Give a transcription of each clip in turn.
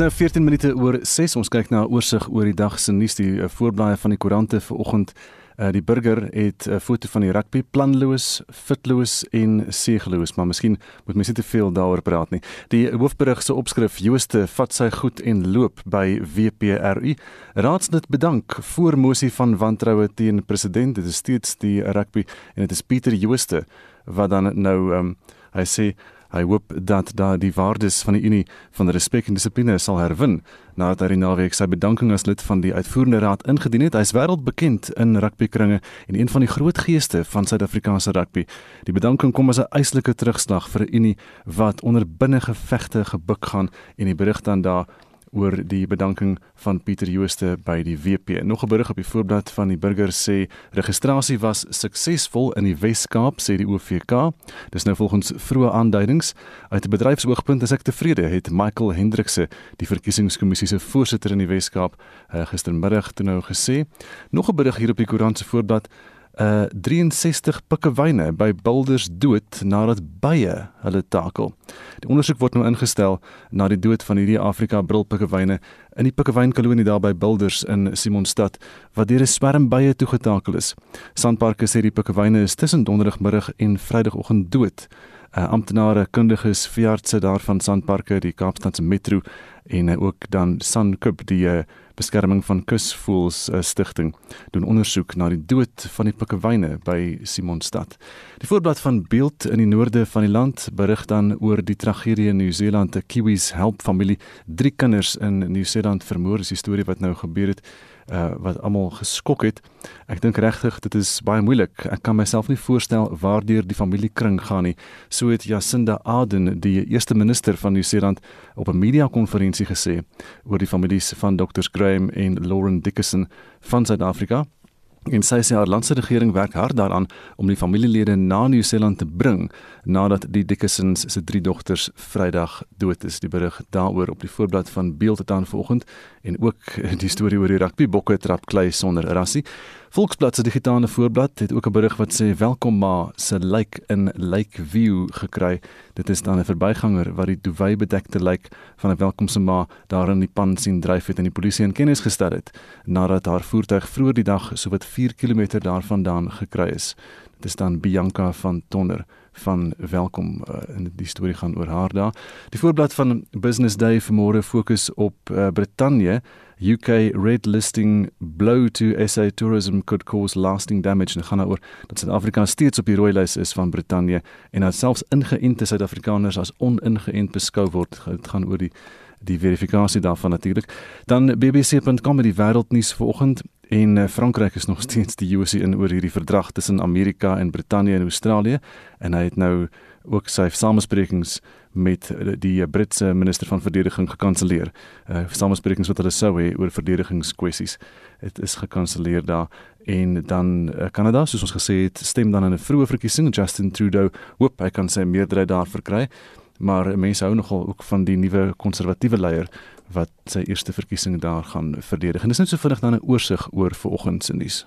nou 14 minute oor 6. Ons kyk na 'n oorsig oor die dag se nuus, die voorblaaie van die koerante vanoggend. Uh, die burger het 'n foto van die rugby planloos, fitloos en seegeloos, maar miskien moet mens nie te veel daaroor praat nie. Die hoofberig se opskrif: Jooste vat sy goed en loop by WPRU. Raadslid bedank voor mosie van wantroue teen president. Dit is steeds die rugby en dit is Pieter Jooste wat dan nou um, hy sê Hy hoop dat daar die waardes van die Unie van respek en dissipline sal herwin nadat hy naweek sy bedanking as lid van die uitvoerende raad ingedien het. Hy is wêreldbekend in rugbykringe en een van die groot geeste van Suid-Afrikaanse rugby. Die bedanking kom as 'n eislike terugslag vir 'n Unie wat onder binnengevegte gebuk gaan en die berig dan daar oor die bedanking van Pieter Jooste by die WP. Nog 'n berig op die voorblad van die burger sê registrasie was suksesvol in die Wes-Kaap sê die OVK. Dis nou volgens vroeë aanduidings uit 'n bedryfsoogpunt is ek tevrede het Michael Hendrikse die verkiesingskommissie se voorsitter in die Wes-Kaap uh, gistermiddag toe nou gesê. Nog 'n berig hier op die koerant se voorblad uh 63 pikkewyne by Builders dood nadat bye hulle takel. Die ondersoek word nou ingestel na die dood van hierdie Afrika brilpikkewyne in die pikkewyn-kolonie daar by Builders in Simonstad wat deur 'n swerm bye toegetakel is. Sandparke sê die pikkewyne is tussen donderdagmiddag en vrydagoggend dood. Uh, amptenare, kundiges, veeartse daarvan Sandparke, die Kaapstadse Metro en uh, ook dan Sankub die uh, beskerming van kusvoëls uh, stigting doen ondersoek na die dood van die pikkewyne by Simonstad. Die voorblad van Beeld in die noorde van die land berig dan oor die tragedie in Nieu-Seeland. 'n Kiwis help familie drie kinders in Nieu-Seeland vermoor. Dis die storie wat nou gebeur het uh, wat almal geskok het. Ek dink regtig dit is baie moeilik. Ek kan myself nie voorstel waardeur die familiekring gaan nie. So het Jacinda Ardern, die eerste minister van Nieu-Seeland, op 'n media-konferensie gesê oor die families van Drs Graham en Lauren Dickerson van Suid-Afrika. En sy sê haar landse regering werk hard daaraan om die familielede na Nieu-Seeland te bring nadat die Dickersons se drie dogters Vrydag dood is. Die berig daaroor op die voorblad van Beeld het aan vanoggend en ook die storie oor die rugbybokke trap klei sonder rassie. Volksblad se digitale voorblad het ook 'n berig wat sê welkom ma se lyk in Lakeview gekry. Dit is dan 'n verbyganger wat die duwy bedekte lyk van 'n welkomse ma daar in die pan sien dryf het en die polisie in kennis gestel het nadat haar voertuig vroeër die dag sowat 4 km daarvandaan gekry is. Dit is dan Bianca van Tonner van welkom in die storie gaan oor haar daar. Die voorblad van Business Day vanmôre fokus op uh, Brittanje. UK red listing blow to SA tourism could cause lasting damage. En gaan daaroor dat Suid-Afrika steeds op die rooi lys is van Brittanje en dat selfs ingeënte Suid-Afrikaners as oningeënt beskou word. Dit gaan oor die die verifikasie daarvan natuurlik. Dan bbc.com met die wêreldnuus vanoggend En uh, Frankryk is nog steeds die USC in oor hierdie verdrag tussen Amerika en Brittanje en Australië en hy het nou ook sy samesprekings met eh, die Britse minister van verdediging gekanselleer. Uh samesprekings wat hulle sou hê oor verdedigingskwessies. Dit is gekanselleer daar en dan uh, Kanada soos ons gesê het stem dan in 'n vroeë verkiesing Justin Trudeau hoop hy kan sy meerderheid daar verkry maar mense hou nogal ook van die nuwe konservatiewe leier wat sy eerste verkiesing daar gaan verdedig. En dis net so vinnig dan 'n oorsig oor vanoggend se nuus.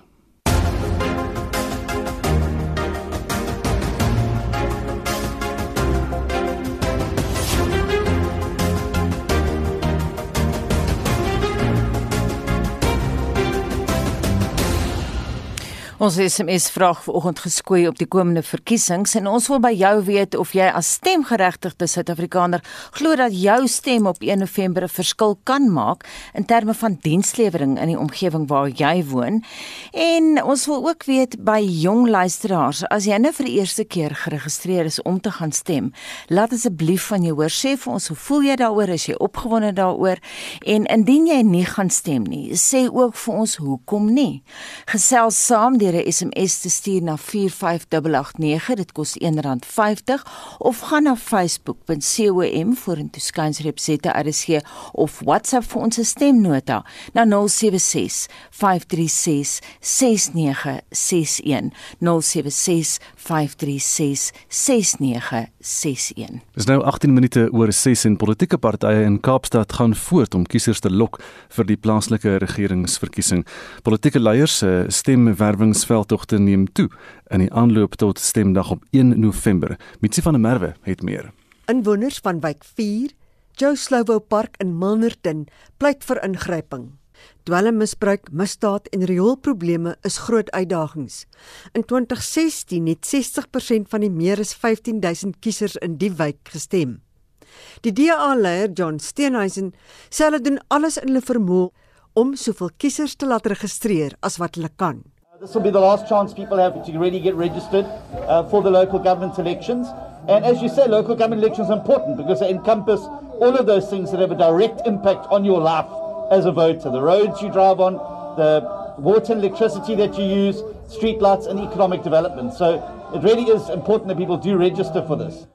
Ons SMS vraag vanoggend geskoei op die komende verkiesings en ons wil by jou weet of jy as stemgeregtigde Suid-Afrikaner glo dat jou stem op 1 November 'n verskil kan maak in terme van dienslewering in die omgewing waar jy woon. En ons wil ook weet by jong luisteraars, as jy nou vir die eerste keer geregistreer is om te gaan stem, laat asseblief van jou hoor sê vir ons hoe voel jy daaroor? Is jy opgewonde daaroor? En indien jy nie gaan stem nie, sê ook vir ons hoekom nie. Gesels saam deur 'n SMS te stuur na 45889. Dit kos R1.50 of gaan na facebook.com vorentoe skynsreep zette RSG of WhatsApp vir ons stemnota na 076 536 6961 076 536 6961. Dis nou 18 minute oor 6 en politieke partye in Kaapstad gaan voort om kiesers te lok vir die plaaslike regeringsverkiesing. Politieke leiers se stemwerwingsveldtogte neem toe in die aanloop tot stemdag op 1 November. Mitsi van der Merwe het meer. Inwoners van wijk 4, Joe Slovo Park in Milnerton pleit vir ingryping. Dwelmmisbruik, misdaad en rioolprobleme is groot uitdagings. In 2016 het 60% van die meer as 15000 kiesers in die wijk gestem. Die DA-leier John Steenhuisen sê hulle doen alles in hulle vermoë om soveel kiesers te laat registreer as wat hulle kan. This will be the last chance people have to really get registered uh, for the local government elections. And as you say, local government elections are important because they encompass all of those things that have a direct impact on your life as a voter. The roads you drive on, the water and electricity that you use, street lights and economic development. So it really is important that people do register for this.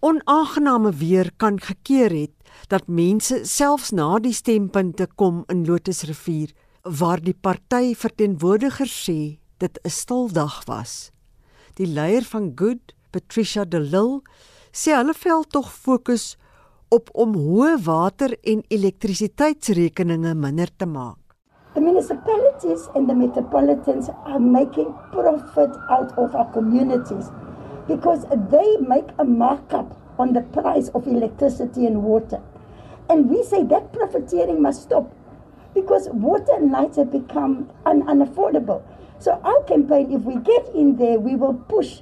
Onaangename weer kan gekeer het dat mense selfs na die stempunte kom in Lotusrivier waar die party verteenwoordigers sê dit 'n stil dag was. Die leier van Good, Patricia de Lille, sê hulle vel tog fokus op om hoë water en elektrisiteitsrekeninge minder te maak. The municipalities and the metropolitans are making profit out of our communities because they make a markup on the price of electricity and water. And we say that profiteering must stop because water and lights have become un- unaffordable. So our campaign, if we get in there, we will push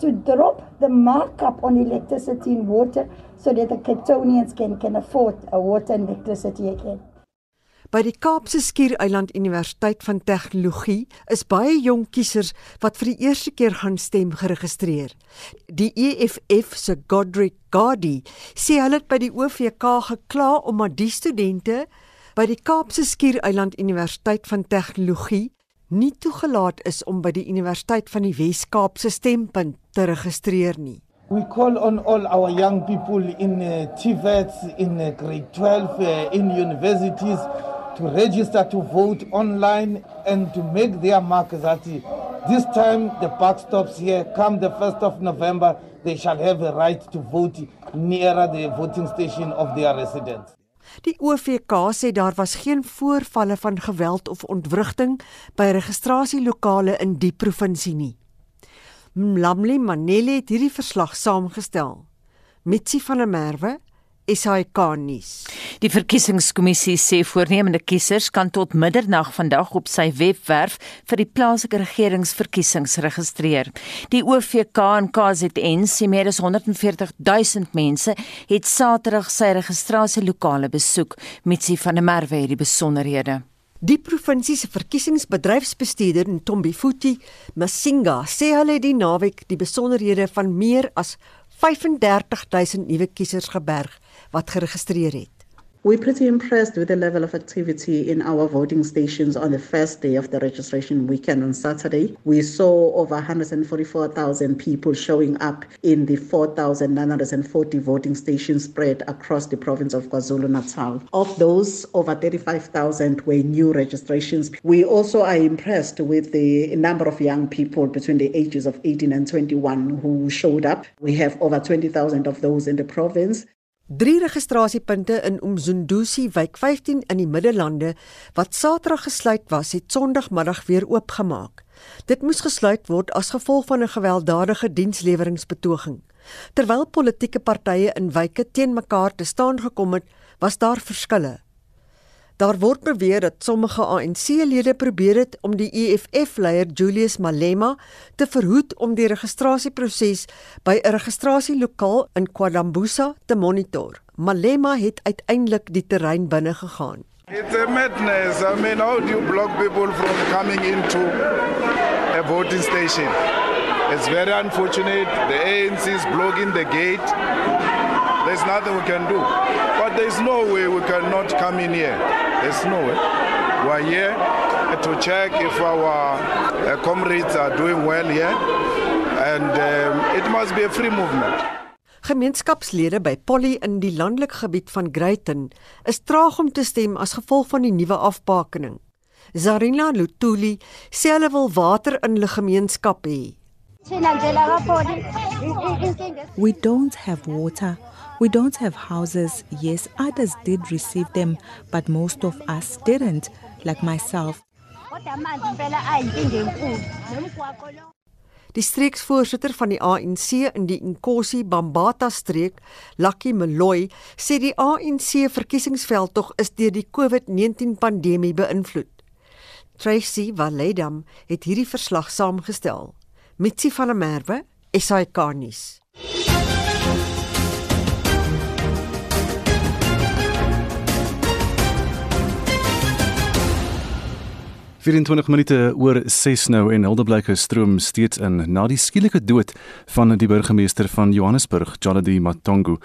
to drop the markup on electricity and water so that the Capetonians can, can afford a water and electricity again. By die Kaapse Skiereiland Universiteit van Tegnologie is baie jong kiesers wat vir die eerste keer gaan stem geregistreer. Die EFF se Godric Gadi sê hulle het by die OVK gekla omdat die studente by die Kaapse Skiereiland Universiteit van Tegnologie nie toegelaat is om by die Universiteit van die Wes-Kaap se stempunt te registreer nie. We call on all our young people in uh, TVETs, in uh, grade 12, uh, in universities to register to vote online and to make their mark that this time the buck stops here. Come the 1st of November, they shall have a right to vote nearer the voting station of their residence. Die OVK sê daar was geen voorvalle van geweld of ontwrigting by registrasielokale in die provinsie nie. Mlamli Manele het hierdie verslag saamgestel. Mitsi van der Merwe SAK nuus. Die verkiesingskommissie sê voornemende kiesers kan tot middernag vandag op sy webwerf vir die plaaslike regeringsverkiesings registreer. Die OVK en KZN sê meer as 140 000 mense het Saterdag sy registrasielokale besoek. Mitsi van der Merwe het die besonderhede. Die provinsie se verkiesingsbedryfsbestuurder Ntombifuti Masinga sê hulle het die naweek die besonderhede van meer as 35000 nuwe kiesers geberg wat geregistreer het. We're pretty impressed with the level of activity in our voting stations on the first day of the registration weekend on Saturday. We saw over 144,000 people showing up in the 4,940 voting stations spread across the province of KwaZulu Natal. Of those, over 35,000 were new registrations. We also are impressed with the number of young people between the ages of 18 and 21 who showed up. We have over 20,000 of those in the province. Drie registrasiepunte in Umzunduzi wijk 15 in die Middellande wat Saterdag gesluit was, het Sondagmiddag weer oopgemaak. Dit moes gesluit word as gevolg van 'n gewelddadige diensleweringsbetoging. Terwyl politieke partye in wyke teen mekaar te staan gekom het, was daar verskille. Daar word beweer dat sommige ANC-lede probeer het om die EFF-leier Julius Malema te verhoed om die registrasieproses by 'n registrasielokaal in KwaDambusa te monitor. Malema het uiteindelik die terrein binne gegaan. It's a madness. I mean, how do you block people from coming into a voting station? It's very unfortunate. The ANC is blocking the gate. There's nothing we can do. But there's no way we cannot come in here. There's no way. We're here to check if our uh, comrades are doing well here. And um, it must be a free movement. Gemeenskapslede by Polly in die landelike gebied van Greyton is traag om te stem as gevolg van die nuwe afbakening. Zarina Lutuli sê hulle wil water in hulle gemeenskap hê. We don't have water. We don't have houses. Yes, others did receive them, but most of us didn't, like myself. Die streeksvoorsitter van die ANC in die Nkosi Bambata streek, Lucky Meloy, sê die ANC verkiesingsveldtog is deur die COVID-19 pandemie beïnvloed. Tracy Valedam het hierdie verslag saamgestel. Mitsi van der Merwe, SAK nuus. 24 minute oor 6 nou en Hildeblyke stroom steeds in na die skielike dood van die burgemeester van Johannesburg, Jaladi Matongo.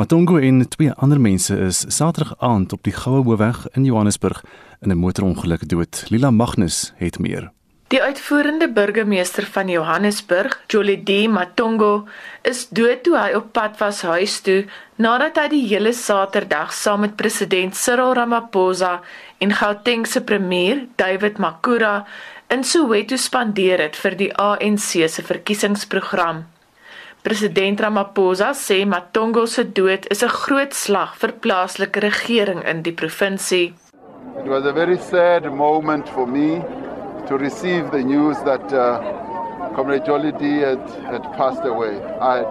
Matongo en twee ander mense is Saterdag aand op die Goue Hoofweg in Johannesburg in 'n motorongeluk dood. Lila Magnus het meer. Die uitvoerende burgemeester van Johannesburg, Jolidi Matongo, is dood toe hy op pad was huis toe nadat hy die hele Saterdag saam met president Cyril Ramaphosa en Gauteng se premier, David Makura, in Soweto spandeer het vir die ANC se verkiesingsprogram. President Ramaphosa sê Matongo se dood is 'n groot slag vir plaaslike regering in die provinsie. It was a very sad moment for me to receive the news that uh, Comrade Jolly D had, had passed away. I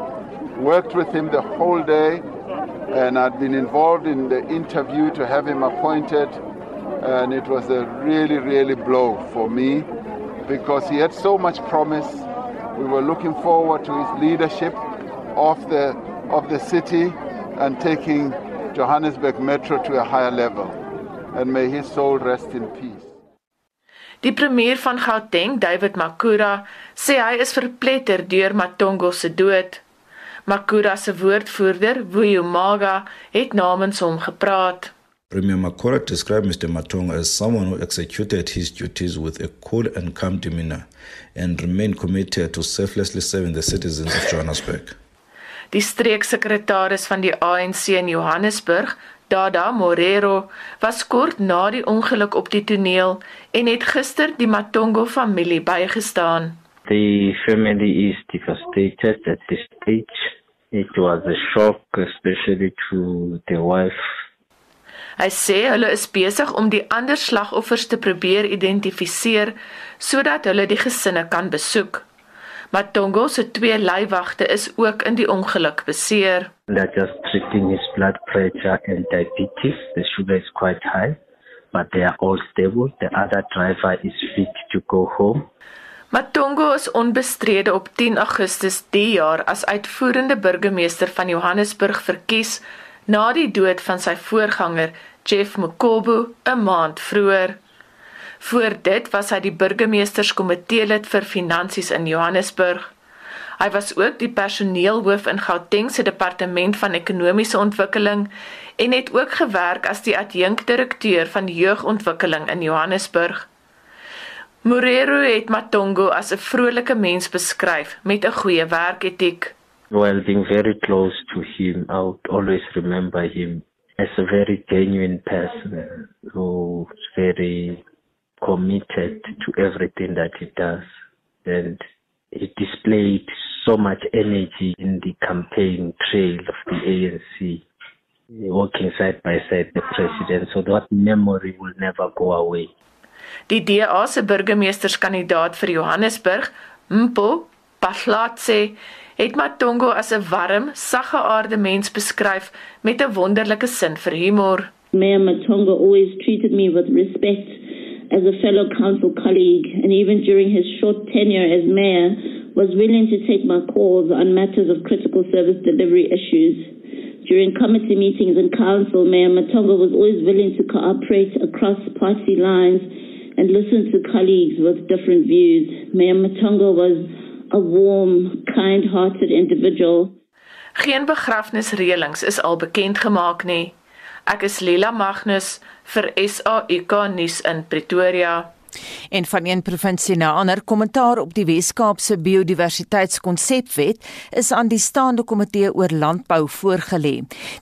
worked with him the whole day and I'd been involved in the interview to have him appointed. And it was a really, really blow for me because he had so much promise. We were looking forward to his leadership of the, of the city and taking Johannesburg Metro to a higher level. And may his soul rest in peace. Die premier van Gauteng, David Makura, sê hy is verpletter deur Matongo se dood. Makura se woordvoerder, Vuyo Maga, het namens hom gepraat. Premier Makura described Mr. Matongo as someone who executed his duties with a cool and calm demeanor and remained committed to selflessly serving the citizens of Johannesburg. Die streeksekretaris van die ANC in Johannesburg, Dada Morero was kort na die ongeluk op die toneel en het gister die Matongo familie bygestaan. The family is devastated at this stage. It was a shock especially to the wife. Hy sê hulle is besig om die ander slagoffers te probeer identifiseer sodat hulle die gesinne kan besoek. Matongo se twee leiwagte is ook in die ongeluk beseer. They're just treating his blood pressure and diabetes. The sugar is quite high, but they are all stable. The other driver is fit to go home. Matongo is onbestrede op 10 Augustus die jaar as uitvoerende burgemeester van Johannesburg verkies na die dood van sy voorganger Jeff Mokobo 'n maand vroeër. Voor dit was hy die burgemeesterskomitee lid vir finansies in Johannesburg. Hy was ook die personeelhoof in Gauteng se departement van ekonomiese ontwikkeling en het ook gewerk as die adjunkdirekteur van jeugontwikkeling in Johannesburg. Morero het Matongo as 'n vrolike mens beskryf met 'n goeie werketiek. While being very close to him, I would always remember him as a very genuine person who's very committed to everything that he does. And he displayed so much energy in the campaign trail of the ANC working side by side the president so that memory will never go away. Die DA se burgemeesterskandidaat vir Johannesburg, Mpo Pahlatse, het Matongo as 'n warm, saggeaarde mens beskryf met 'n wonderlike sin vir humor. Mayor Matongo always treated me with respect as a fellow council colleague and even during his short tenure as mayor was willing to take my calls on matters of critical service delivery issues. During committee meetings in council, Mayor Matongo was always willing to cooperate across party lines and listen to colleagues with different views. Mayor Matongo was a warm, kind-hearted individual. Geen begrafnisreëlings is al bekend gemaak nie. Ek is Lila Magnus vir SAK nuus in Pretoria. En van een provinsie na ander kommentaar op die Wes-Kaapse biodiversiteitskonsepwet is aan die staande komitee oor landbou voorgelê.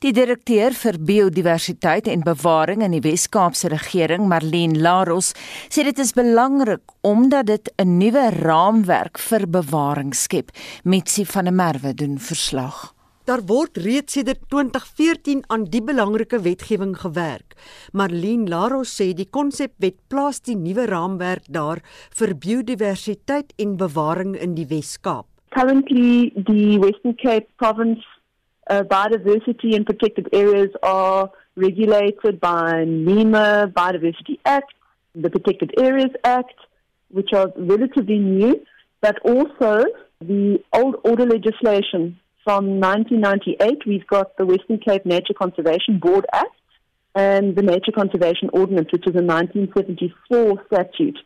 Die direkteur vir biodiversiteit en bewaring in die Wes-Kaapse regering, Marlene Laros, sê dit is belangrik omdat dit 'n nuwe raamwerk vir bewaring skep. Mitsi van der Merwe doen verslag. Daar word reeds sedert 2014 aan die belangrike wetgewing gewerk. Marlene Laros sê die konsepwet plaas die nuwe raamwerk daar vir biodiversiteit en bewaring in die Wes-Kaap. Currently, the Western Cape province uh, biodiversity and protected areas are regulated by NEMA Biodiversity Act, the Protected Areas Act, which are relatively new, but also the old order legislation from 1998, we've got the Western Cape Nature Conservation Board Act and the Nature Conservation Ordinance, which is a 1974 statute.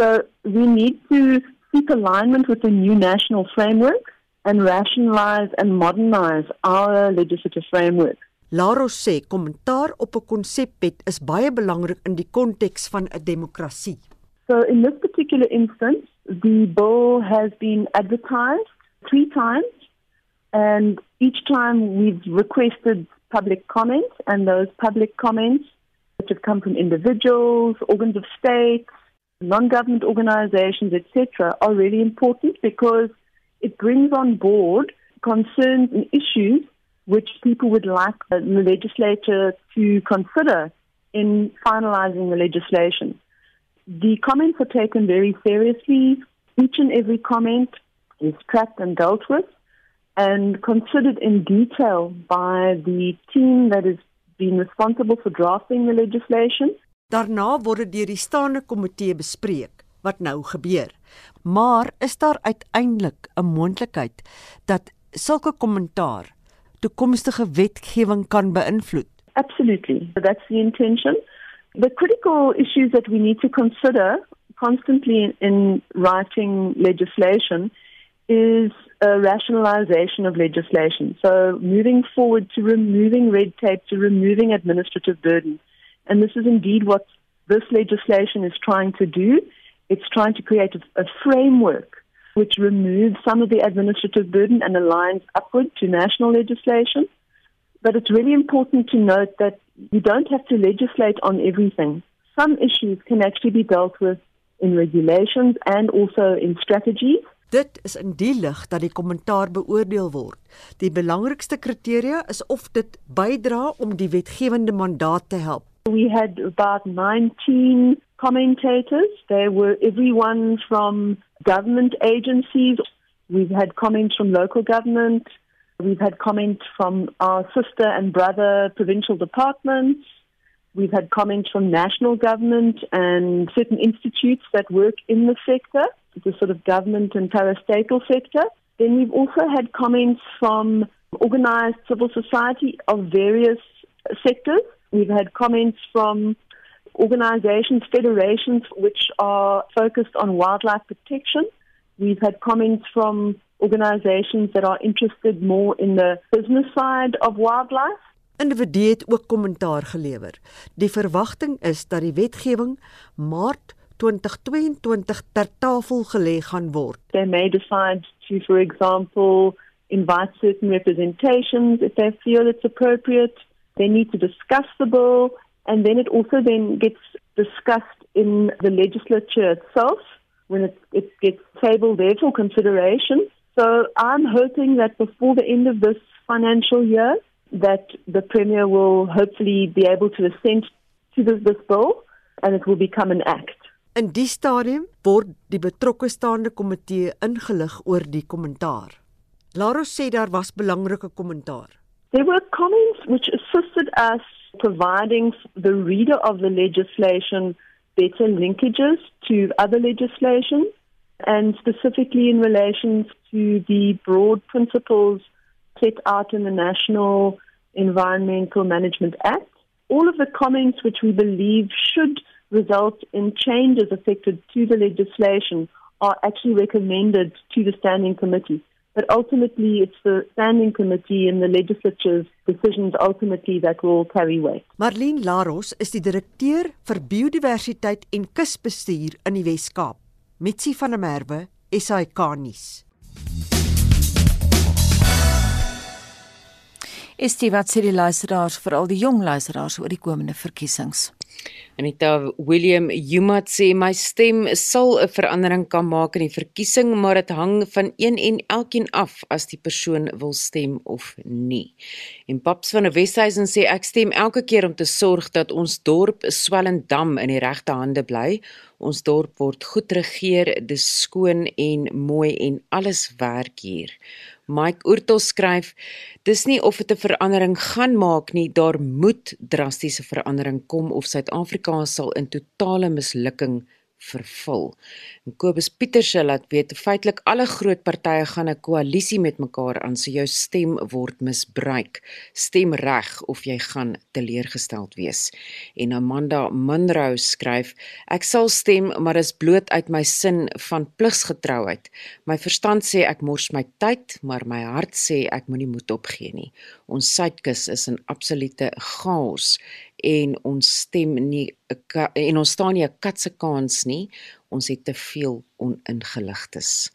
So we need to seek alignment with the new national framework and rationalize and modernize our legislative framework. Laros sê kommentaar op 'n konsepwet is baie belangrik in die konteks van 'n demokrasie. So in this particular instance, the bill has been advertised three times And each time we've requested public comments, and those public comments, which have come from individuals, organs of state, non government organizations, etc., are really important because it brings on board concerns and issues which people would like the legislature to consider in finalizing the legislation. The comments are taken very seriously. Each and every comment is tracked and dealt with and considered in detail by the team that has been responsible for drafting the legislation. Daarna word dit deur die staande komitee bespreek wat nou gebeur. Maar is daar uiteindelik 'n moontlikheid dat sulke kommentaar toekomstige wetgewing kan beïnvloed? Absolutely. That's the intention. The critical issues that we need to consider constantly in, in writing legislation is a rationalization of legislation. So moving forward to removing red tape, to removing administrative burden. And this is indeed what this legislation is trying to do. It's trying to create a, a framework which removes some of the administrative burden and aligns upward to national legislation. But it's really important to note that you don't have to legislate on everything. Some issues can actually be dealt with in regulations and also in strategies. Dit is in die lig dat die kommentaar beoordeel word. Die belangrikste kriteria is of dit bydra om die wetgewende mandaat te help. We had about 19 commentators. They were everyone from government agencies. We've had comments from local government. We've had comments from our sister and brother provincial departments. We've had comments from national government and certain institutes that work in the sector. The sort of government and parastatal sector. Then we've also had comments from organized civil society of various sectors. We've had comments from organizations, federations which are focused on wildlife protection. We've had comments from organizations that are interested more in the business side of wildlife. Individue het ook kommentaar gelewer. Die verwagting is dat die wetgewing Maart 2022 ter tafel gelê gaan word. They may decide to for example invite certain representations if they feel it's appropriate. They need to discuss the bill and then it also then gets discussed in the legislature itself when it, it gets tabled there for consideration. So I'm hoping that before the end of this financial year that the Premier will hopefully be able to assent to this, this bill and it will become an act. In die stadium word die betrokke staande komitee ingelig oor die kommentaar. Laros sê daar was belangrike kommentaar. There were comments which assisted us providing the reader of the legislation better linkages to other legislation and specifically in relation to the broad principles set out in the National Environmental Management Act. All of the comments which we believe should result in changes affected to the legislation are actually recommended to the standing committee. But ultimately, it's the standing committee and the legislature's decisions ultimately that will carry weight. Marlene Laros is die direkteur vir biodiversiteit en kusbestuur in die Wes-Kaap. Mitsi van der Merwe, SAK nuus. Is dit wat sê die luisteraars, veral die jong luisteraars oor die komende verkiesings? Anita William Jumat sê my stem sal 'n verandering kan maak in die verkiesing, maar dit hang van een en elkeen af as die persoon wil stem of nie. En Paps van die Weshuisen sê ek stem elke keer om te sorg dat ons dorp Swellendam in die regte hande bly. Ons dorp word goed regeer, dis skoon en mooi en alles werk hier. Mike Oortel skryf: Dis nie of dit 'n verandering gaan maak nie, daar moet drastiese verandering kom of Suid-Afrika sal in totale mislukking vervul. En Kobus Pieterse laat weet feitelik alle groot partye gaan 'n koalisie met mekaar aan, so jou stem word misbruik. Stem reg of jy gaan teleurgesteld wees. En Amanda Munro skryf: Ek sal stem, maar is bloot uit my sin van pligsgetrouheid. My verstand sê ek mors my tyd, maar my hart sê ek moenie moed opgee nie. Ons suidkus is in absolute chaos en ons stem nie en ons staan nie 'n kat se kans nie. Ons het te veel oningeligtes.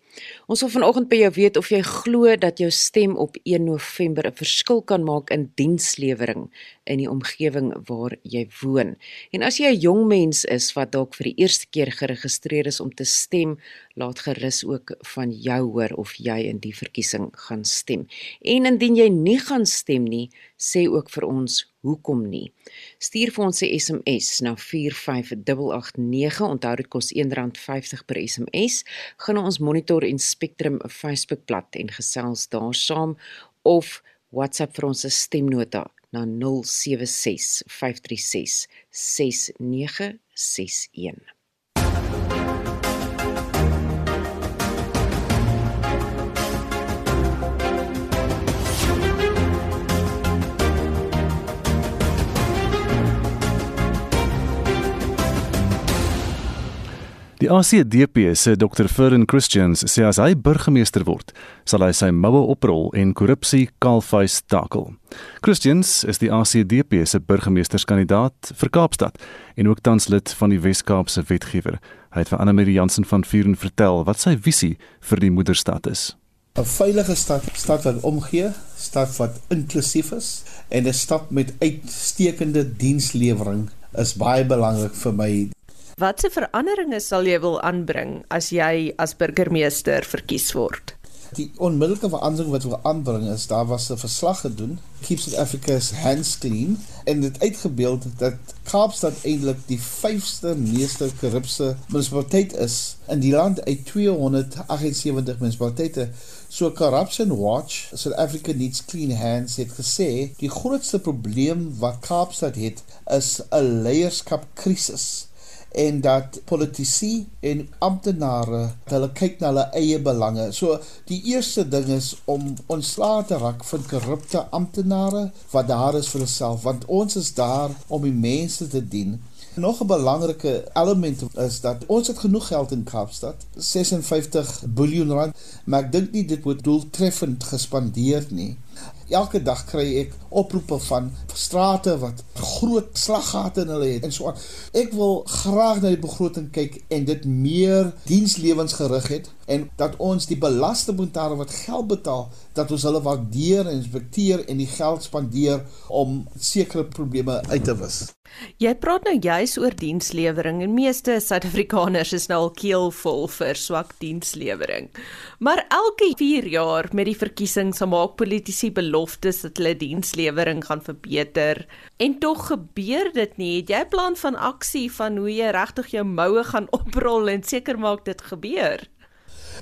Ons wil vanoggend by jou weet of jy glo dat jou stem op 1 November 'n verskil kan maak in dienslewering in die omgewing waar jy woon. En as jy 'n jong mens is wat dalk vir die eerste keer geregistreer is om te stem, laat gerus ook van jou hoor of jy in die verkiesing gaan stem. En indien jy nie gaan stem nie, sê ook vir ons hoekom nie. Stuur vir ons 'n SMS na 45889. Onthou dit kos R1.50 per SMS. Gaan ons Monitor en Spectrum Facebook bladsy en gesels daar saam of WhatsApp vir ons stemnota na 076 536 6961. Die ACDP se Dr. Ferdinand Christians sê as hy burgemeester word, sal hy sy moue oprol en korrupsie kaalvuis takel. Christians is die ACDP se burgemeesterskandidaat vir Kaapstad en ook tans lid van die Wes-Kaapse wetgewer. Hy het vir Anne Marie Jansen van Vuren vertel wat sy visie vir die moederstad is. 'n Veilige stad, stad wat omgee, stad wat inklusief is en 'n stad met uitstekende dienslewering is baie belangrik vir my. Watse veranderinge sal jy wil aanbring as jy as burgemeester verkies word? Die onmiddellike verandering wat wil aanbring is daar was 'n verslag gedoen Keep South Africa's Hands Clean en dit uitgebeeld dat Kaapstad eintlik die 5ste meeste korrupsie munisipaliteit is in die land uit 278 munisipaliteite. So Corruption Watch, South Africa Needs Clean Hands het gesê die grootste probleem wat Kaapstad het is 'n leierskapkrisis en dat politici en amptenare hulle kyk na hulle eie belange. So die eerste ding is om ontslae te raak van korrupte amptenare wat daar is vir hulself want ons is daar om die mense te dien. Nog 'n belangrike element is dat ons het genoeg geld in Kaapstad, 56 miljard rand, maar ek dink nie dit word doeltreffend gespandeer nie elke dag kry ek oproepe van strate wat groot slaggate in hulle het en so aan. Ek wil graag na die begroting kyk en dit meer dienslewensgerig het en dat ons die belastingbetaler wat geld betaal dat ons hulle waardeer en respekteer en die geld spandeer om sekere probleme uit te wis. Jy praat nou juis oor dienslewering en meeste Suid-Afrikaners is nou al keelvol vir swak dienslewering. Maar elke 4 jaar met die verkiesings sal maak politici beloftes dat hulle dienslewering gaan verbeter en tog gebeur dit nie. Het jy 'n plan van aksie van hoe jy regtig jou moue gaan oprol en seker maak dit gebeur?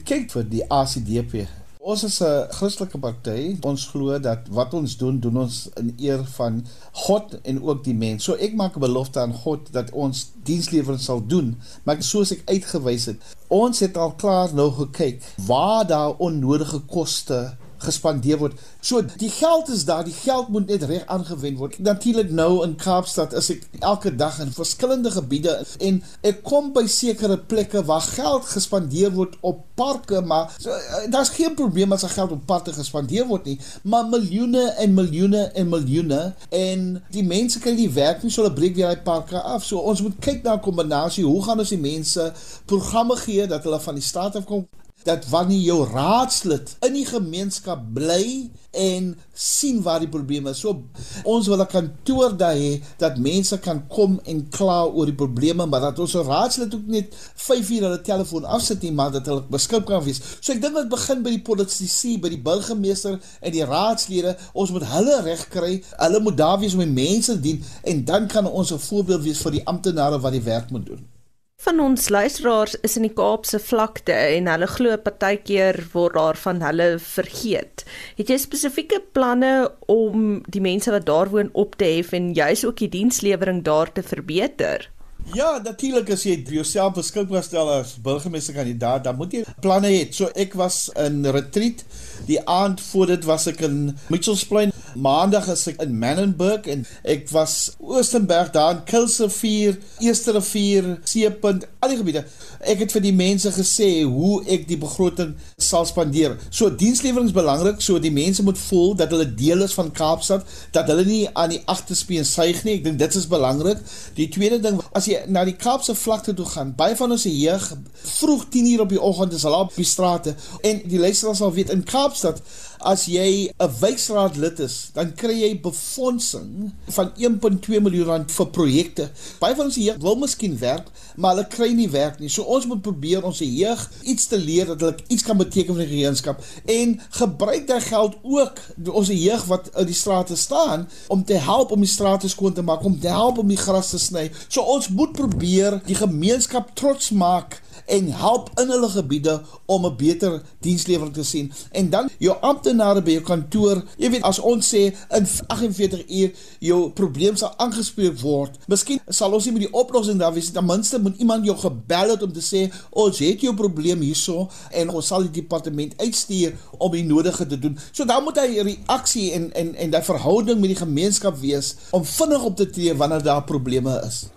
Kyk vir die ACDP Ons is 'n Christelike party. Ons glo dat wat ons doen, doen ons in eer van God en ook die mens. So ek maak 'n belofte aan God dat ons dienslewering sal doen, maar soos ek uitgewys het, ons het al klaar nou gekyk waar daar onnodige koste gespandeer word. So die geld is daar, die geld moet net reg aangewend word. Natuurlik nou in Kaapstad is ek elke dag in verskillende gebiede en ek kom by sekere plekke waar geld gespandeer word op parke, maar so, eh, daar's geen probleem as geld op parke gespandeer word nie, maar miljoene en miljoene en miljoene en die mense kan nie werk nie, so hulle breek weer daai parke af. So ons moet kyk na 'n kombinasie, hoe gaan ons die mense programme gee dat hulle van die staat af kom dat wanneer jou raadslid in die gemeenskap bly en sien waar die probleme is. So ons wil 'n kantoor daar hê dat mense kan kom en kla oor die probleme, maar dat ons raadslid ook net 5 uur hulle telefoon afsit nie, maar dat hulle beskik kan wees. So ek dink dit begin by die politici, by die burgemeester en die raadslede. Ons moet hulle reg kry. Hulle moet daar wees om die mense dien en dan kan ons 'n voorbeeld wees vir die amptenare wat die werk moet doen. Van ons luisteraars is in die Kaapse vlakte en hulle glo partykeer word daar van hulle vergeet. Het jy spesifieke planne om die mense wat daar woon op te hef en juis ook die dienslewering daar te verbeter? Ja, natuurlik as jy jouself beskikbaar stel as burgemeesterkandidaat, dan moet jy planne hê. So ek was in retreat die aand voor dit was ek in Mitchells Plain Maandag is ek in Menenberg en ek was Oostenburg daar in Kilsevier, Eerste Rivier, Seepunt, al die gebiede. Ek het vir die mense gesê hoe ek die begroting sal spandeer. So dienslewering is belangrik, so die mense moet voel dat hulle deel is van Kaapstad, dat hulle nie aan die agterspeen suig nie. Ek dink dit is belangrik. Die tweede ding, as jy na die Kaapse vlakte toe gaan, baie van ons jeug vroeg 10:00 op die oggend is hulle op die strate en die luisteraars sal weet in Kaapstad as jy 'n wijkraad lid is, dan kry jy befondsing van 1.2 miljoen rand vir projekte. Baie van ons jeug wil miskien werk, maar hulle kry nie werk nie. So ons moet probeer ons jeug iets te leer dat hulle iets kan beteken vir die gemeenskap en gebruik daai geld ook ons jeug wat in die strate staan om te help om die strate skoon te maak, om te help om die gras te sny. So ons moet probeer die gemeenskap trots maak en help in hulle gebiede om 'n beter dienslewering te sien. En dan jou amptenare by jou kantoor, jy weet as ons sê in 48 uur jou probleem sal aangespreek word. Miskien sal ons nie met die oplossing daar wees nie. Ten minste moet iemand jou gebel het om te sê ons het jou probleem hierso en ons sal die departement uitstuur om die nodige te doen. So dan moet hy reaksie en en en daai verhouding met die gemeenskap wees om vinnig op te tree wanneer daar probleme is.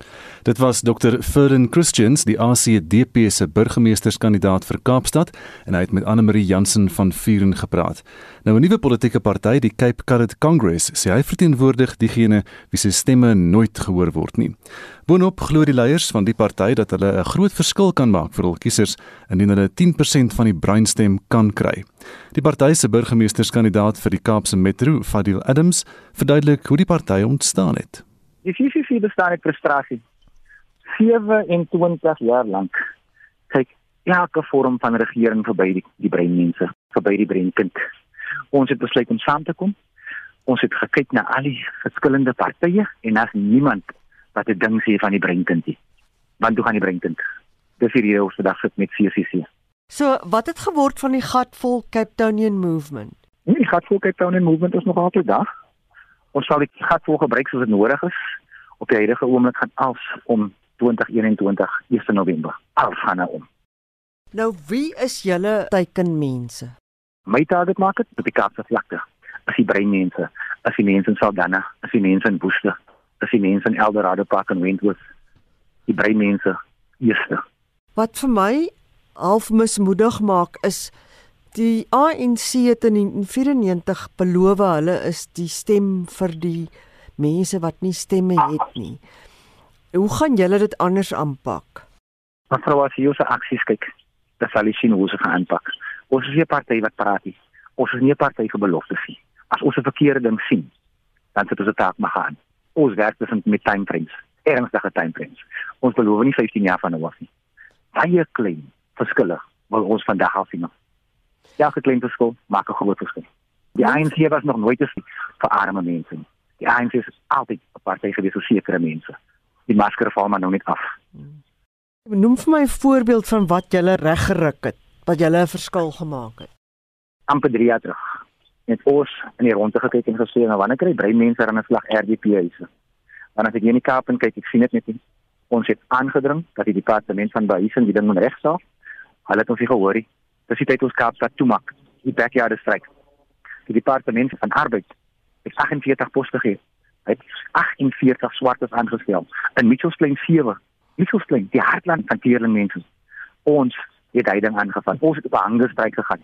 Dit was Dr. Ferdin Christians, die ACDP se burgemeesterskandidaat vir Kaapstad, en hy het met Anne Marie Jansen van Vuren gepraat. Nou 'n nuwe politieke party, die Cape Carrot Congress, sê hy verteenwoordig diegene wie se stemme nooit gehoor word nie. Boonop glo die leiers van die party dat hulle 'n groot verskil kan maak vir hul kiesers indien hulle 10% van die breinstem kan kry. Die party se burgemeesterskandidaat vir die Kaapse Metro, Fadil Adams, verduidelik hoe die party ontstaan het. Die CCC bestaan uit frustrasie 27 jaar lank kyk elke vorm van regering verby die, die breinmense, verby die breinkind. Ons het besluit om saam te kom. Ons het gekyk na al die verskillende partye en daar's niemand wat 'n ding sê van die breinkind nie. Want hoe gaan die breinkind? Dis hierdie ou se dag sit met CCC. So, wat het geword van die gatvol Cape Townian movement? Nee, die gatvol Cape Townian movement is nog altyd daar. Ons sal die gatvol gebruik soos dit nodig is. Op die huidige oomblik gaan alles om 2021 1 November. Al gaan nou om. Nou wie is julle teikenmense? My target market is die Kaapse vlakte. As die breinmense, as die mense in Saldanha, as die mense in Woeste, as die mense in Eldorado Park en Wentworth. Die breinmense eerste. Wat vir my half mismoedig maak is die ANC het in 1994 beloof hulle is die stem vir die mense wat nie stemme het nie. Hoe gaan julle dit anders aanpak? Mevrou as jy se aksies kyk, dan sal jy sien hoe se gaan aanpak. Ons is nie 'n party wat praat nie. Ons is nie 'n party vir beloftes nie. As ons 'n verkeerde ding sien, dan sit ons dit taak maar gaan. Ons werk tussen met time frames, ernstige time frames. Ons beloof nie 15 jaar van nou af nie. Baie klein verskille wil ons vandag af sien. Ja, geklein verskil maak 'n groot verskil. Die ANC was nog nooit eens vir arme mense. Die ANC is altyd 'n party vir die sekere mense die masker val maar nou net af. Noem vir my 'n voorbeeld van wat jy reg geruk het, wat jy 'n verskil gemaak het. amper 3 jaar terug. Net ons in die ronde gekyk en gesê nou wanneer kry brei mense aan 'n slag RDP huise. Want as ek hier in die Kaap en kyk, ek sien dit net nie. Ons het aangedring dat die departement van behuising die ding moet regsaak. Hulle het ons nie gehoor nie. Dis die tyd ons Kaapstad toemaak. Die backyard stryk. Die departement van arbeid het 48 poste gegee het 48 swartes aangestel in Mitchells Plain 7. Mitchells Plain, die hartland van Tierling mense. Ons het hy ding aangevat. Ons het op 'n hangerstryk gegaan.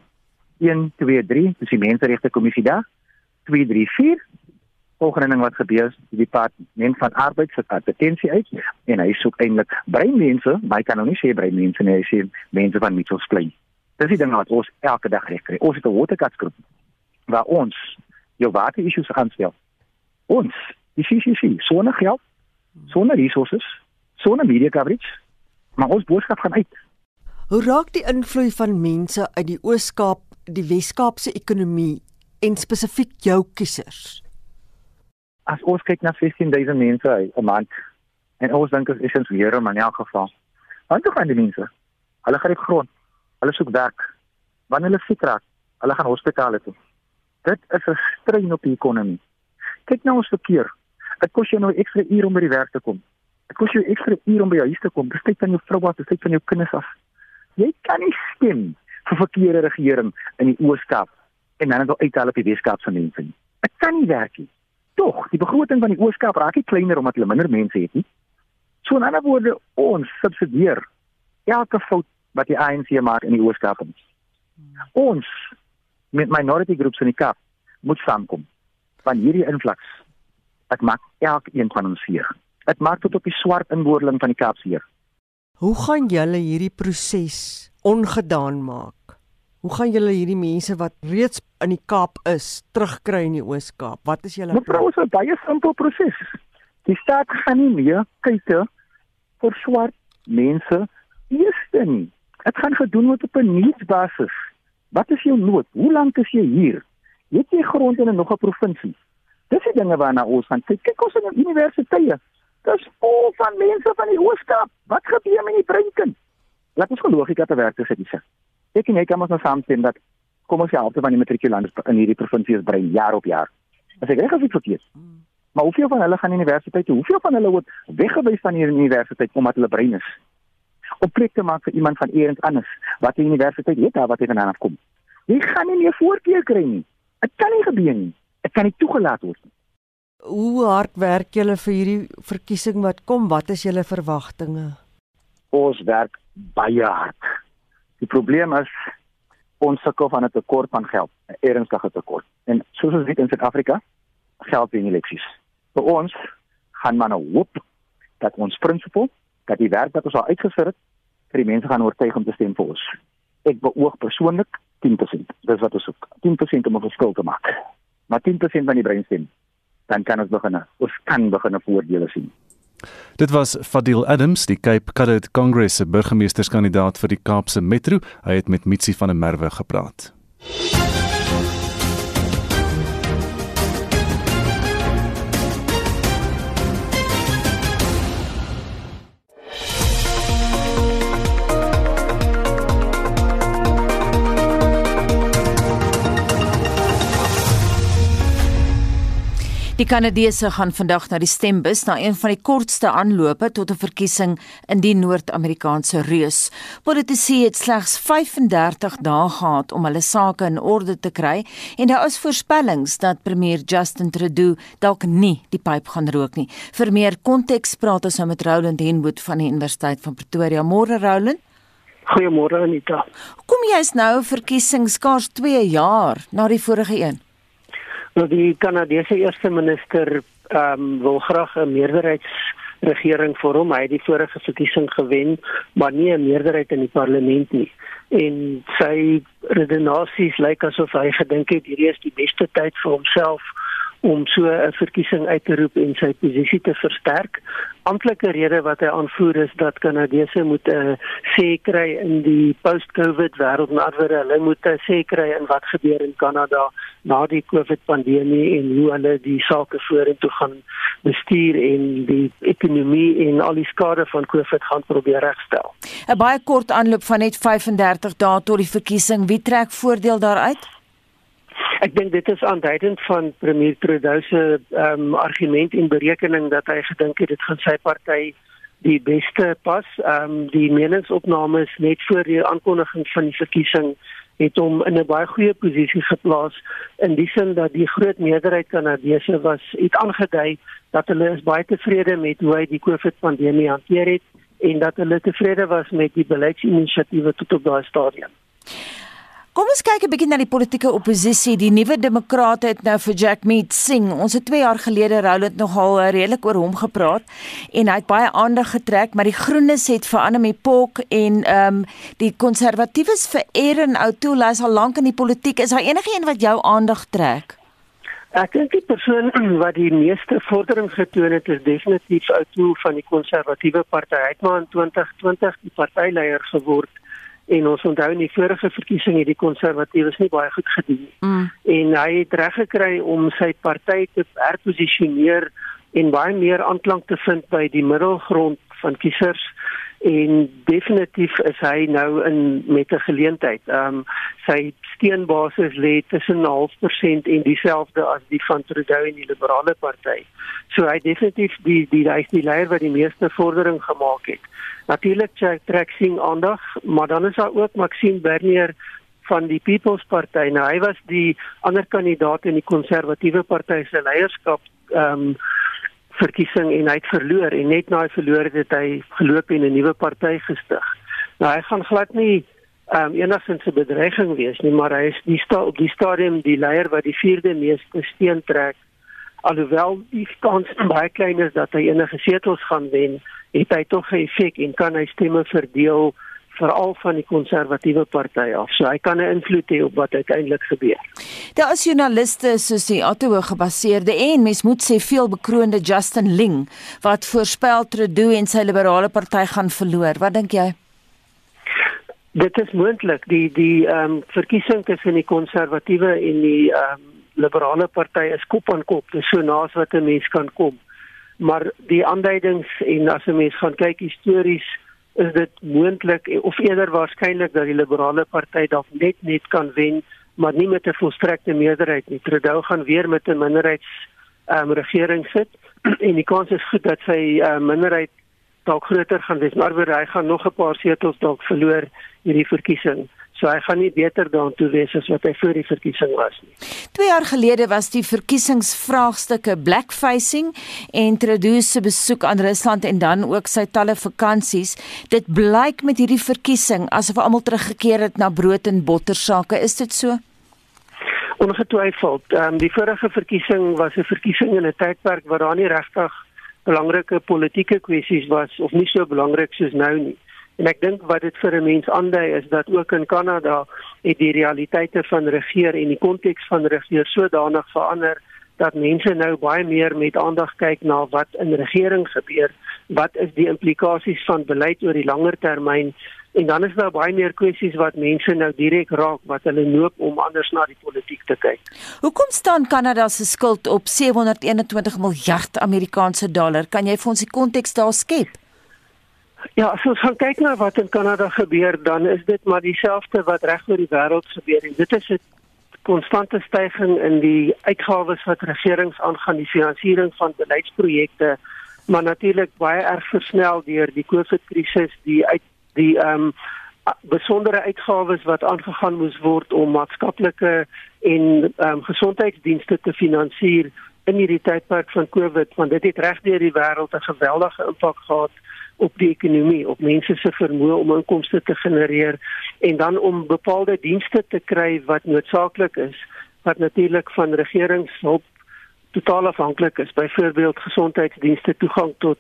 1 2 3, dis die menseregte kommissie daar. 2 3 4 Volgende ding wat gebeur is, die departement van arbeid se advertensie uit en hy soek eintlik breinmense, maar hy kan nou nie sê breinmense nie, hy sê mense van Mitchells Plain. Dis die ding wat ons elke dag reg kry. Ons het 'n waterkatsgroep waar ons jou water issues aanstel. Ons, die CCC, sonder geld, sonder resources, sonder media coverage, maar ons boodskap gaan uit. Hoe raak die invloed van mense uit die Oos-Kaap die Wes-Kaapse ekonomie en spesifiek jou kiesers? As ons kyk na 16000 mense 'n maand en ons dink is essens weer maar in elk geval. Want toe gaan die mense. Hulle gryp grond. Hulle soek werk. Wanneer hulle siek raak, hulle gaan hospitale toe. Dit is 'n strain op die ekonomie. Kyk nou ons verkeer. Dit kos jou nou ekstra uur om by die werk te kom. Dit kos jou ekstra uur om by jou huis te kom. Dis tyd van jou vrou af, dis tyd van jou kinders af. Jy kan nie stem vir verkeerde regering in die Oos-Kaap en dan net uithaal op die Wes-Kaap se mense nie. Dit kan nie werk nie. Tog, die begroting van die Oos-Kaap raak nie kleiner omdat hulle minder mense het nie. So in ander woorde, ons subsidieer elke fout wat die ANC maak in die Oos-Kaap. Ons met minority groups in die Kaap moet saamkom. Van hierdie invloeds dit maak elkeen van ons seer. Dit maak tot op die swart inboorling van die Kaap seer. Hoe gaan julle hierdie proses ongedaan maak? Hoe gaan julle hierdie mense wat reeds in die Kaap is, terugkry in die Oos-Kaap? Wat is julle? Mevrou, dit is 'n baie simpel proses. Die staat gaan nie meer kyk vir swart mense eerste nie. Dit gaan gedoen word op 'n nuusbasis. Wat is jou nood? Hoe lank is jy hier? Het jy grond in nog 'n provinsie? Dis die dinge waarna ons gaan kyk. Kyk ons in die universiteite. Dis vol van mense van die Ooskaap. Wat gebeur met die breinkind? Laat ons logika te werk sit dis. Ek en jy kan ons nou saamstem dat kom ons help van die matrikulante in hierdie provinsie is brein jaar op jaar. As ek reg is, verkeerd. Maar hoeveel van hulle gaan universiteit toe? Hoeveel van hulle word weggewys van hierdie universiteit omdat hulle brein is? op plek te maak vir iemand van eers anders wat die universiteit het daar wat hy vandaan afkom. Jy gaan nie meer voorkeur kry nie. Dit kan nie gebeur nie. Dit kan nie toegelaat word nie. Hoe hard werk julle vir hierdie verkiesing wat kom? Wat is julle verwagtinge? Ons werk baie hard. Die probleem is ons sukkel van 'n tekort van geld, 'n ernstige tekort. En soos ons weet in Suid-Afrika, geld in eleksies. Vir ons gaan man nou hoop dat ons prinsipal dat die werk wat ons al uitgesit het vir die mense gaan oortuig om te stem vir ons. Ek beoog persoonlik 10%. Dis wat ons soek. 10% om 'n verskil te maak. Maar 10% van die breinstem dan kan ons begin. Ons kan begin voordele sien. Dit was Fadil Adams, die Cape Cod Congress se burgemeesterskandidaat vir die Kaapse Metro. Hy het met Mitsi van der Merwe gepraat. Die Kanadese gaan vandag na die stembus na een van die kortste aanlope tot 'n verkiesing in die Noord-Amerikaanse reus. Politici het slegs 35 dae gehad om hulle sake in orde te kry en daar is voorspellings dat premier Justin Trudeau dalk nie die pyp gaan rook nie. Vir meer konteks praat ons nou met Roland Henwood van die Universiteit van Pretoria. Môre Roland. Goeiemôre Anita. Kom jy is nou verkiesings skaars 2 jaar na die vorige een? Nou die Kanadese eerste minister ehm um, wil graag 'n meerderheidsregering vorm. Hy het die vorige verkiesing gewen, maar nie 'n meerderheid in die parlement nie. En sy redenasies lyk asof hy gedink het hierdie is die beste tyd vir homself om so 'n verkiesing uit te roep en sy posisie te versterk. Amptelike rede wat hy aanvoer is dat Kanadese moet 'n uh, sê kry in die post-COVID wêreld en ander hulle moet 'n uh, sê kry in wat gebeur in Kanada na die COVID pandemie en hoe hulle die sake vorentoe gaan bestuur en die ekonomie en al die skade van COVID gaan probeer regstel. 'n Baie kort aanloop van net 35 dae tot die verkiesing. Wie trek voordeel daaruit? Ek dink dit is aanduidend van premier Trudeau se um, argument en berekening dat hy gedink het dit gaan sy party die beste pas. Ehm um, die meningsopnames net voor die aankondiging van die verkiesing het hom in 'n baie goeie posisie geplaas in die sin dat die groot meerderheid Kanadese was het aangedui dat hulle is baie tevrede met hoe hy die COVID pandemie hanteer het en dat hulle tevrede was met die beleidsinisiatiewe tot op daai stadium. Kom ons kyk 'n bietjie na die politieke oppositie. Die nuwe demokrate het nou vir Jack Mead sing. Ons het 2 jaar gelede Roland nogal eh, redelik oor hom gepraat en hy het baie aandag getrek, maar die Groenes het vir Annelie Pok en ehm um, die konservatiewes vir Erin O'Toole as al lank in die politiek. Is daar enige een wat jou aandag trek? Ek dink die persoon wat die meeste vordering getoon het is definitief O'Toole van die konservatiewe party. Hy het maar in 2020 die partyleier geword en ons onthou in die vorige verkiesing het die konservatiewes nie baie goed gedoen nie. Mm. En hy het reg gekry om sy party te herposisioneer en baie meer aanklank te vind by die middelgrond van kiesers en definitief is hy nou in met 'n geleentheid. Ehm um, sy steunbasis lê tussen 0.5% en dieselfde as die van Trudeau en die Liberale Party. So hy definitief die die hy is die leier wat die meeste vordering gemaak het. Natuurlik trek sien aandag, maar dan is daar ook Maxine Bernier van die People's Party. Nou hy was die ander kandidaat in die Konservatiewe Party se leierskap ehm um, verkiesing en hy het verloor en net na hy verloor het hy geloop en 'n nuwe party gestig. Nou hy gaan glad nie ehm um, enigstens 'n bedreiging wees nie, maar hy is die sta op die stadium die leier wat die vierde meeste steun trek. Alhoewel die kans baie klein is dat hy enige setels gaan wen, het hy tog 'n effek en kan hy stemme verdeel veral van die konservatiewe party af. So hy kan 'n invloed hê op wat uiteindelik gebeur. Daar is joernaliste soos die Ottawa gebaseerde en mens moet sê veel bekroonde Justin Ling wat voorspel Trudeau en sy liberale party gaan verloor. Wat dink jy? Dit is moontlik die die ehm um, verkiesing tussen die konservatiewe en die ehm um, liberale party is kop aan kop. Dis so naas wat 'n mens kan kom. Maar die aanduidings en as 'n mens gaan kyk histories is dit moontlik of eerder waarskynlik dat die liberale party dalk net net kan wen maar nie met 'n volstrekte meerderheid nie. Trudeau gaan weer met 'n minderheids um, regering sit en die kans is goed dat sy uh, minderheid dalk groter gaan wees, maar hy gaan nog 'n paar setels dalk verloor hierdie verkiesing. So hy gaan nie beter daartoe wees as wat hy voor die verkiesing was nie. 2 jaar gelede was die verkiesingsvraagstukke blackfacing en Trudeau se besoek aan Rusland en dan ook sy talle vakansies. Dit blyk met hierdie verkiesing asof almal teruggekeer het na brood en botter sake. Is dit so? Ongetwyfeld. Ehm um, die vorige verkiesing was 'n verkiesing in 'n tydperk waar daar nie regtig belangrike politieke kwessies was of nie so belangrik soos nou nie. En ek dink wat dit vir 'n mens aandui is dat ook in Kanada het die realiteite van regeer en die konteks van regeer sodanig verander dat mense nou baie meer met aandag kyk na wat in regering gebeur, wat is die implikasies van beleid oor die langer termyn en dan is daar baie meer kwessies wat mense nou direk raak wat hulle noop om anders na die politiek te kyk. Hoekom staan Kanada se skuld op 721 miljard Amerikaanse dollar? Kan jy vir ons die konteks daar skep? Ja, as ons kyk na wat in Kanada gebeur, dan is dit maar dieselfde wat reg oor die wêreld gebeur. En dit is 'n konstante stygings in die uitgawes wat regerings aangaan, die finansiering van beleidsprojekte, maar natuurlik baie erg versnel deur die COVID-krisis, die uit die ehm um, besondere uitgawes wat aangegaan moes word om maatskaplike en ehm um, gesondheidsdienste te finansier in hierdie tydperk van COVID, want dit het reg deur die wêreld 'n geweldige impak gehad op die ekonomie, op mense se vermoë om inkomste te genereer en dan om bepaalde dienste te kry wat noodsaaklik is wat natuurlik van regeringshulp totaal afhanklik is, byvoorbeeld gesondheidsdienste, toegang tot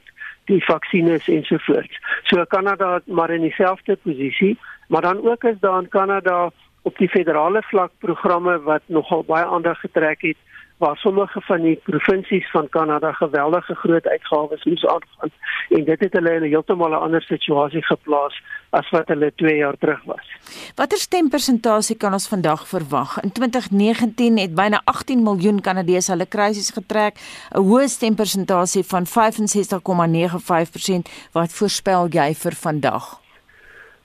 die vaksines ensovoorts. So Kanada maar in dieselfde posisie, maar dan ook is daar in Kanada op die federale vlak programme wat nogal baie aandag getrek het waar sommige van die provinsies van Kanada geweldige groot uitgawes moes aangaan en dit het hulle in 'n heeltemal 'n ander situasie geplaas as wat hulle 2 jaar terug was. Watter stempersentasie kan ons vandag verwag? In 2019 het byna 18 miljoen Kanadese hulle krisis getrek, 'n hoë stempersentasie van 65,95%. Wat voorspel jy vir vandag?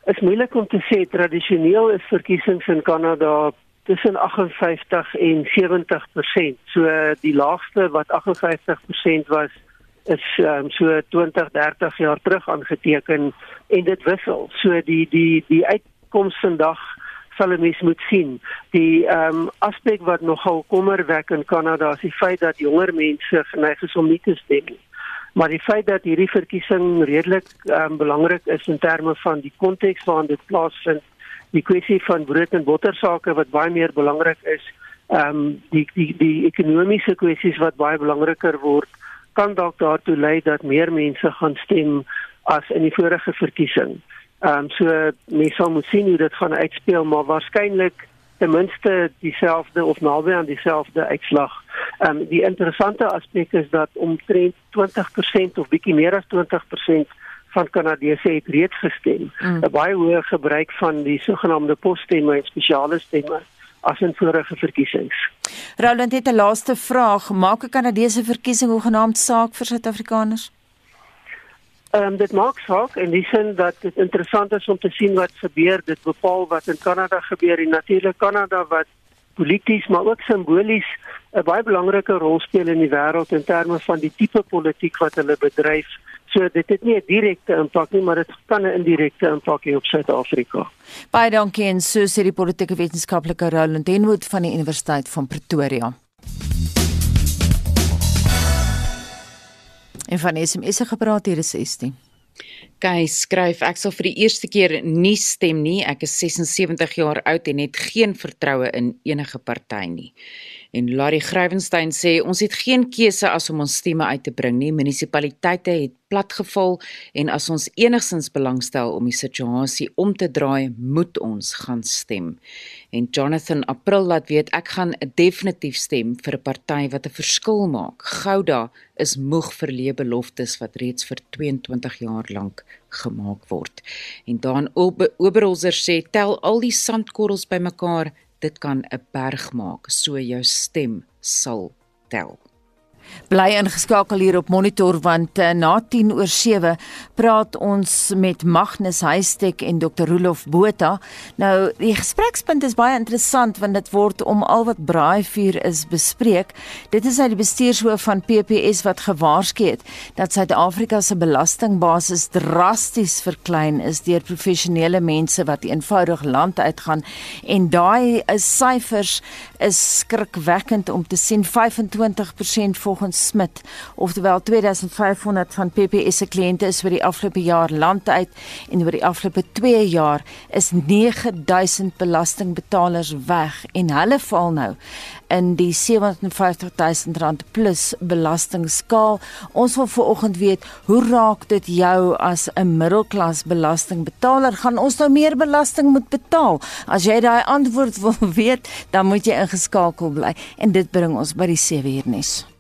Dit is moeilik om te sê tradisioneel is verkiesings in Kanada tussen 58 en 70 persent. So die laagste wat 58 persent was is um, so 20 30 jaar terug aangeteken en dit wissel. So die die die uitkoms vandag sal mens moet sien. Die ehm um, aspek wat nogal kommerwek in Kanada is die feit dat jonger mense geneig is om nie te stem nie. Maar die feit dat hierdie verkiesing redelik ehm um, belangrik is in terme van die konteks waarin dit plaasvind die kwessie van brood en botter sake wat baie meer belangrik is, ehm um, die die die ekonomiese kwessies wat baie belangriker word, kan dalk daartoe lei dat meer mense gaan stem as in die vorige verkiesing. Ehm um, so mense sal moet sien hoe dit gaan uitspeel, maar waarskynlik ten minste dieselfde of naby aan dieselfde uitslag. Ehm um, die interessante aspek is dat omtrent 20% of bietjie meer as 20% van Kanadese het reeds gestem. Mm. 'n Baie hoë gebruik van die sogenaamde posstemme en spesiale stemme as in vorige verkiesings. Roland het 'n laaste vraag, maak 'n Kanadese verkiesing hoegenaamd saak vir Suid-Afrikaners? Ehm um, dit maak saak in die sin dat dit interessant is om te sien wat gebeur. Dit bepaal wat in Kanada gebeur en natuurlik Kanada wat polities maar ook simbolies 'n baie belangrike rol speel in die wêreld in terme van die tipe politiek wat hulle bedryf. So dit het nie 'n direkte impak nie, maar dit kan 'n indirekte impak hê op Suid-Afrika. Baie dankie en so sê die politieke wetenskaplike Roland Denwood van die Universiteit van Pretoria. En van SMS se gepraat hier is 16. Kyk, skryf ek sal vir die eerste keer nie stem nie. Ek is 76 jaar oud en het geen vertroue in enige party nie. En Larry Grywenstein sê ons het geen keuse as om ons stemme uit te bring nie. Munisipaliteite het platgeval en as ons enigsins belangstel om die situasie om te draai, moet ons gaan stem. En Jonathan April laat weet ek gaan definitief stem vir 'n party wat 'n verskil maak. Gouda is moeg vir leë beloftes wat reeds vir 22 jaar lank gemaak word. En Dan Oberholzer sê tel al die sandkorrels bymekaar dit kan 'n berg maak so jou stem sal tel. Bly ingeskakel hier op Monitor want uh, na 10 oor 7 praat ons met Magnus Huystek en Dr. Rolof Botha. Nou die gesprekspunt is baie interessant want dit word om al wat braaivuur is bespreek. Dit is uit die bestuurshoof van PPS wat gewaarsku het dat Suid-Afrika se belastingbasis drasties verklein is deur professionele mense wat eenvoudig land uitgaan en daai syfers is skrikwekkend om te sien 25% volgens volgens Smit, oftewel 2500 van PPS se kliënte is oor die afgelope jaar land uit en oor die afgelope 2 jaar is 9000 belastingbetalers weg en hulle val nou in die 750 000 rand plus belastingskaal. Ons wil vanoggend weet, hoe raak dit jou as 'n middelklas belastingbetaler? Gaan ons nou meer belasting moet betaal? As jy daai antwoord wil weet, dan moet jy ingeskakel bly en dit bring ons by die 7 uur nuus.